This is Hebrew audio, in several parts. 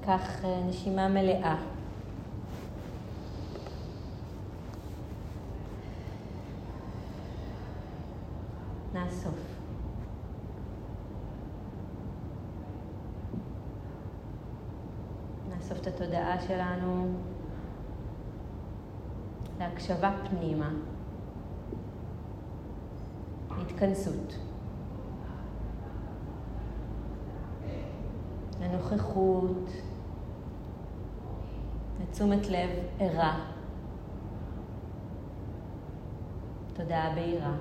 ניקח אה, נשימה מלאה. נאסוף. נאסוף את התודעה שלנו להקשבה פנימה, התכנסות, לנוכחות, לתשומת לב ערה, תודעה בהירה.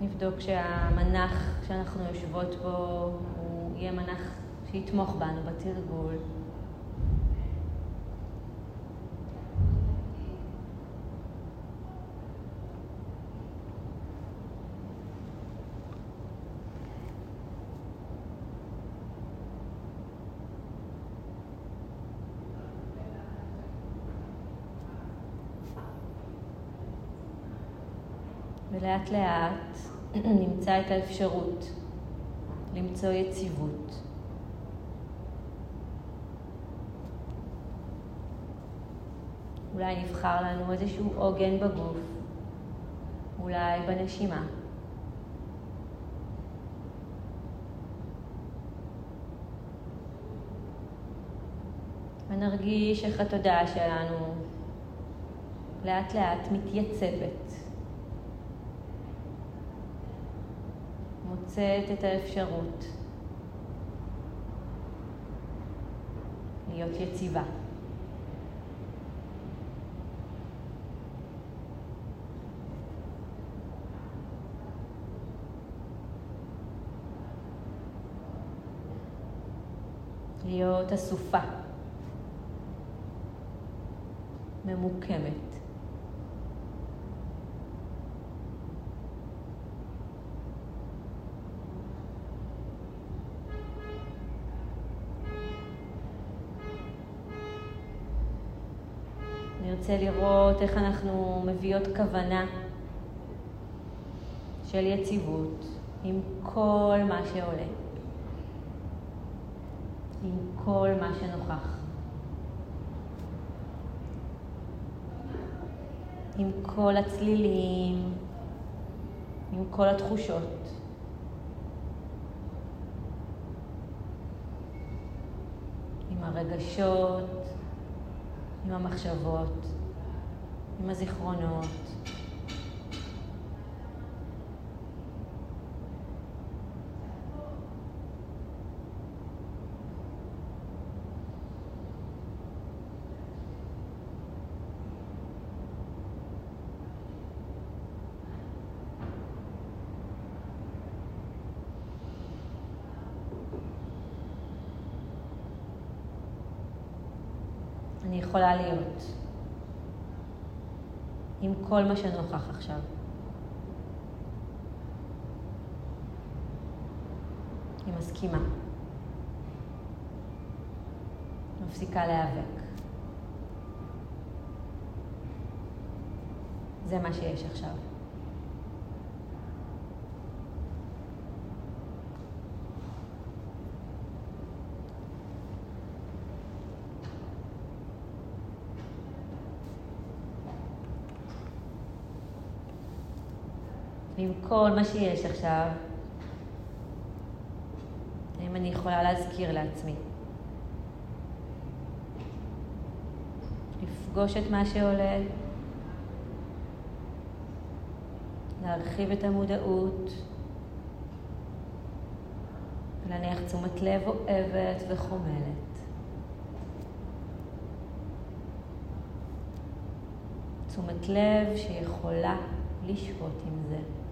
נבדוק שהמנח שאנחנו יושבות בו הוא יהיה מנח שיתמוך בנו בתרגול. ולאט לאט נמצא את האפשרות למצוא יציבות. אולי נבחר לנו איזשהו עוגן בגוף, אולי בנשימה. ונרגיש איך התודעה שלנו לאט לאט מתייצבת. מוצאת את האפשרות להיות יציבה. להיות אסופה, ממוקמת. נרצה לראות איך אנחנו מביאות כוונה של יציבות עם כל מה שעולה, עם כל מה שנוכח, עם כל הצלילים, עם כל התחושות. עם הרגשות, עם המחשבות, עם הזיכרונות. אני יכולה להיות עם כל מה שנוכח עכשיו. היא מסכימה. מפסיקה להיאבק. זה מה שיש עכשיו. כל מה שיש עכשיו, האם אני יכולה להזכיר לעצמי? לפגוש את מה שעולה, להרחיב את המודעות, ולהניח תשומת לב אוהבת וחומלת. תשומת לב שיכולה לשהות עם זה.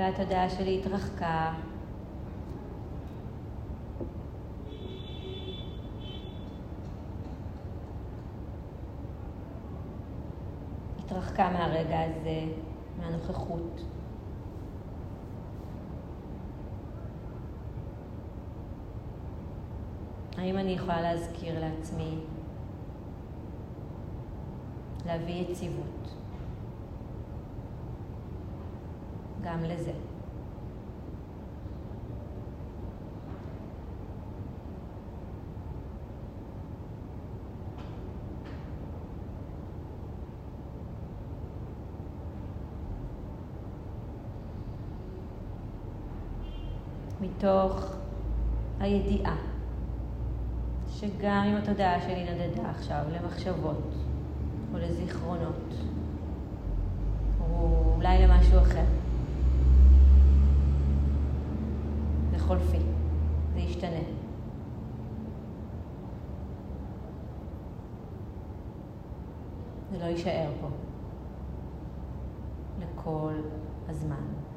אולי התודעה שלי התרחקה. התרחקה מהרגע הזה, מהנוכחות. האם אני יכולה להזכיר לעצמי להביא יציבות גם לזה? מתוך הידיעה שגם אם התודעה שלי נדדה עכשיו למחשבות או לזיכרונות או אולי למשהו אחר, זה חולפי, זה ישתנה. זה לא יישאר פה לכל הזמן.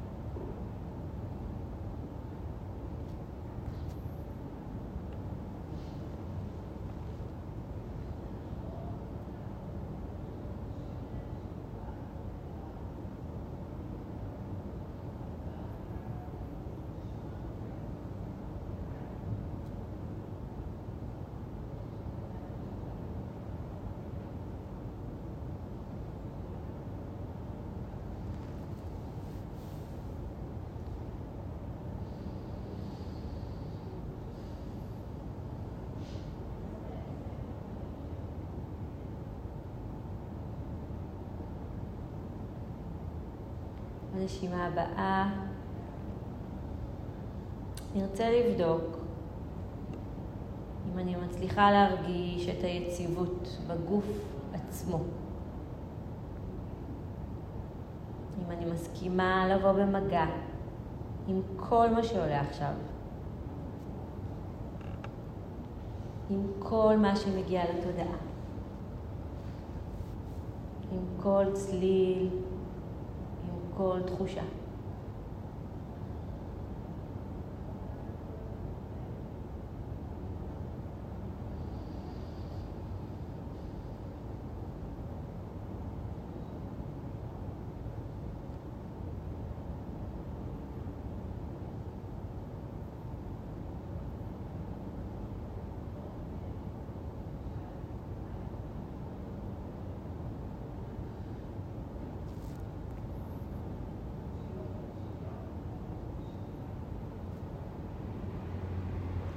בנשימה הבאה נרצה לבדוק אם אני מצליחה להרגיש את היציבות בגוף עצמו. אם אני מסכימה לבוא במגע עם כל מה שעולה עכשיו. עם כל מה שמגיע לתודעה. עם כל צליל, כל תחושה.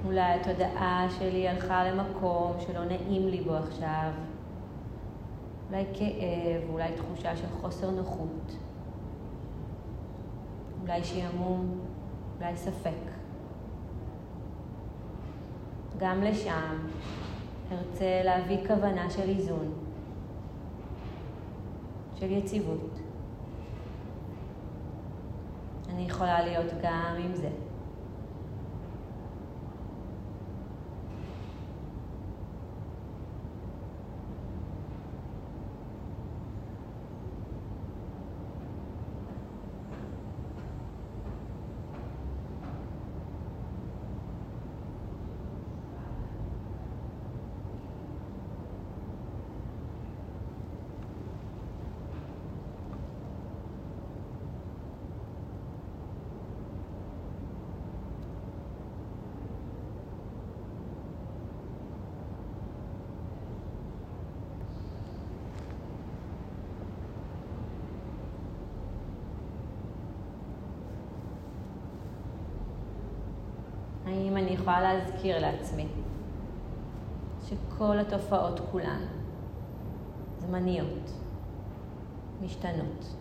אולי התודעה שלי הלכה למקום שלא נעים לי בו עכשיו. אולי כאב, אולי תחושה של חוסר נוחות. אולי שעמום, אולי ספק. גם לשם ארצה להביא כוונה של איזון, של יציבות. אני יכולה להיות גם עם זה. האם אני יכולה להזכיר לעצמי שכל התופעות כולן זמניות, משתנות.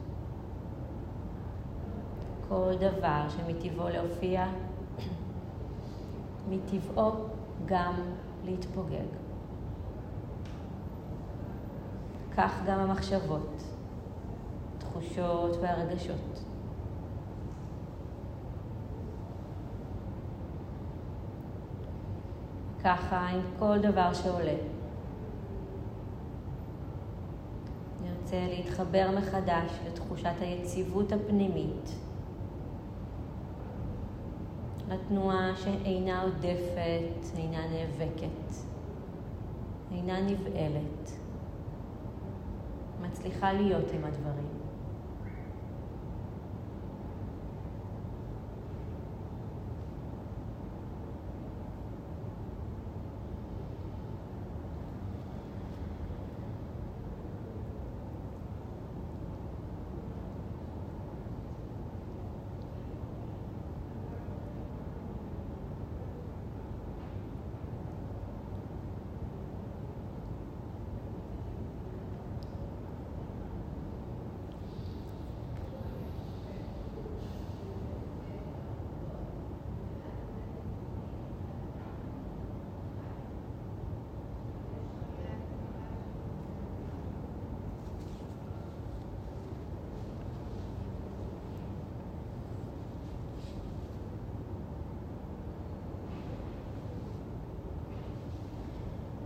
כל דבר שמטבעו להופיע, מטבעו גם להתפוגג. כך גם המחשבות, תחושות והרגשות. ככה עם כל דבר שעולה. נרצה להתחבר מחדש לתחושת היציבות הפנימית לתנועה שאינה עודפת, אינה נאבקת, אינה נבעלת. מצליחה להיות עם הדברים.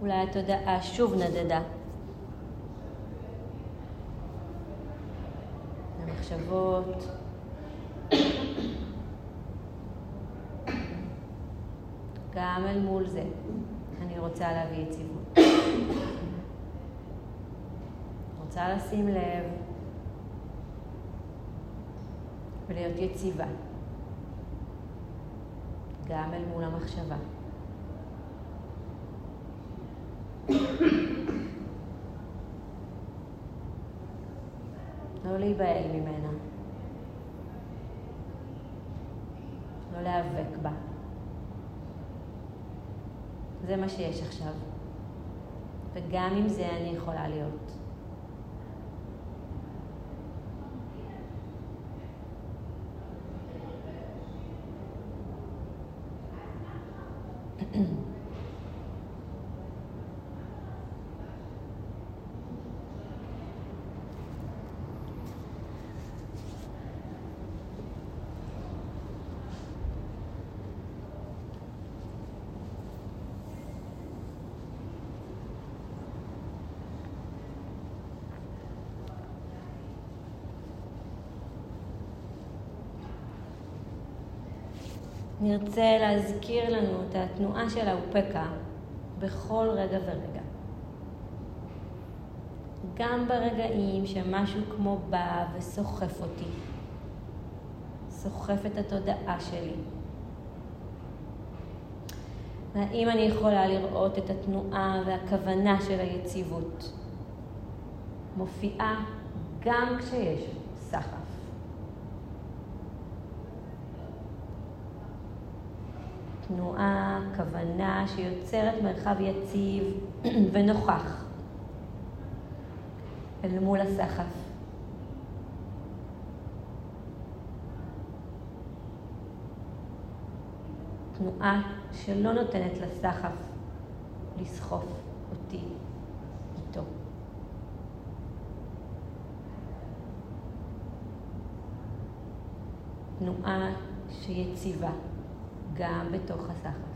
אולי התודעה שוב נדדה. המחשבות. גם אל מול זה אני רוצה להביא יציבות. רוצה לשים לב ולהיות יציבה, גם אל מול המחשבה. לא להיבהל ממנה. לא להיאבק בה. זה מה שיש עכשיו. וגם עם זה אני יכולה להיות. נרצה להזכיר לנו את התנועה של האופקה בכל רגע ורגע. גם ברגעים שמשהו כמו בא וסוחף אותי, סוחף את התודעה שלי. והאם אני יכולה לראות את התנועה והכוונה של היציבות מופיעה גם כשיש סחף. תנועה, כוונה שיוצרת מרחב יציב ונוכח אל מול הסחף. תנועה שלא נותנת לסחף לסחוף אותי איתו. תנועה שיציבה. גם בתוך הסחף.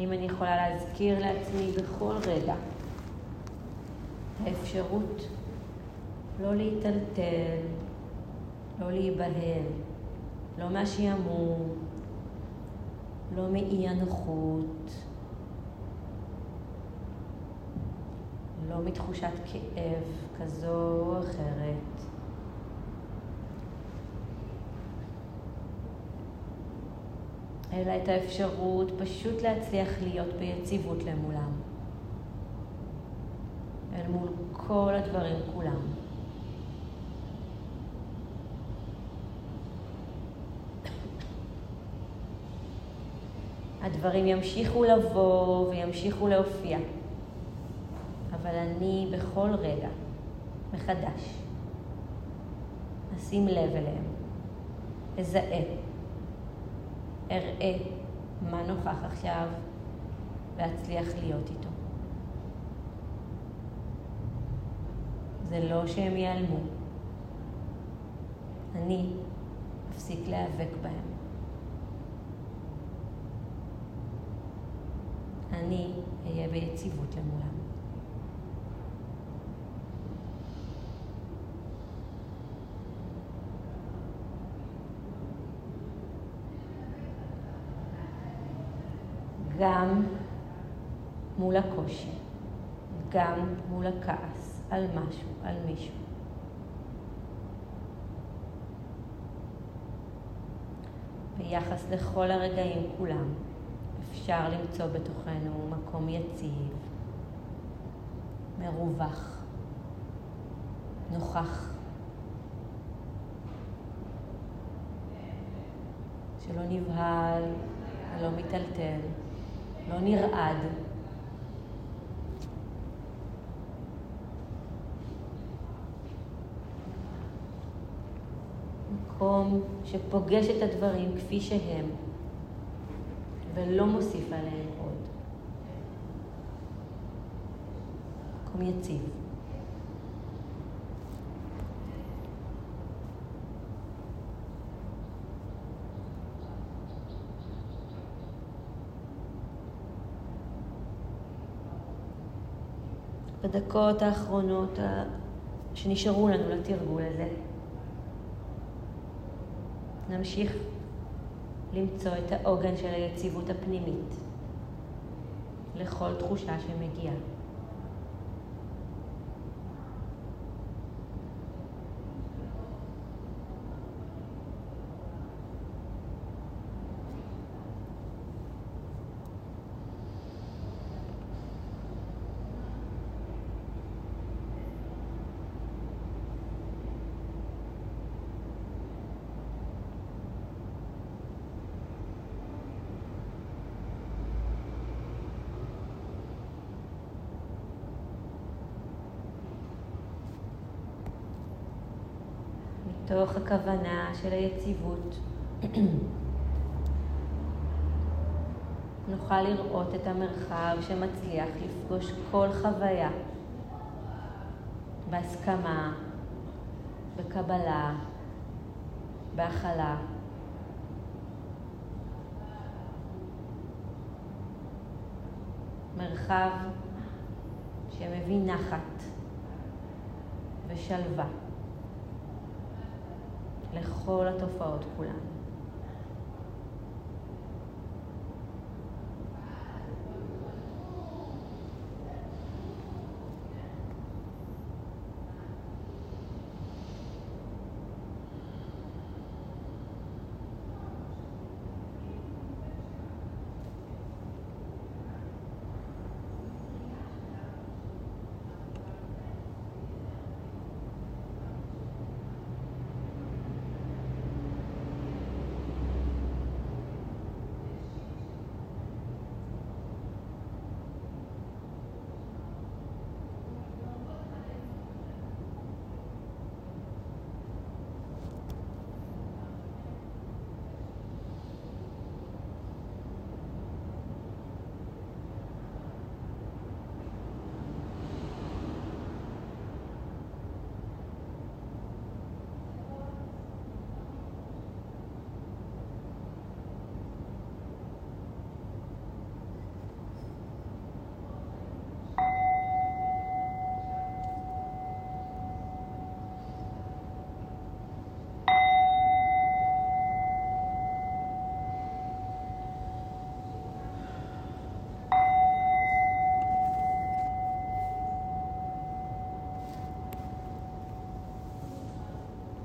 האם אני יכולה להזכיר לעצמי בכל רגע האפשרות לא להיטלטל, לא להיבהל, לא מהשעמום, לא מאי הנוחות, לא מתחושת כאב כזו או אחרת. אלא את האפשרות פשוט להצליח להיות ביציבות למולם. אל מול כל הדברים כולם. הדברים ימשיכו לבוא וימשיכו להופיע, אבל אני בכל רגע, מחדש, אשים לב אליהם, אזהה, אראה מה נוכח עכשיו ואצליח להיות איתו. זה לא שהם ייעלמו. אני אפסיק להיאבק בהם. אני אהיה ביציבות למולם. גם מול הקושי, גם מול הכעס על משהו, על מישהו. ביחס לכל הרגעים כולם, אפשר למצוא בתוכנו מקום יציב, מרווח, נוכח, שלא נבהל ולא מיטלטל, לא נרעד. מקום שפוגש את הדברים כפי שהם. ולא מוסיף עליהם עוד. מקום יציב. בדקות האחרונות שנשארו לנו לתרגול הזה, נמשיך למצוא את העוגן של היציבות הפנימית לכל תחושה שמגיעה. מתוך הכוונה של היציבות. נוכל לראות את המרחב שמצליח לפגוש כל חוויה בהסכמה, בקבלה, בהכלה. מרחב שמביא נחת ושלווה. לכל התופעות כולן.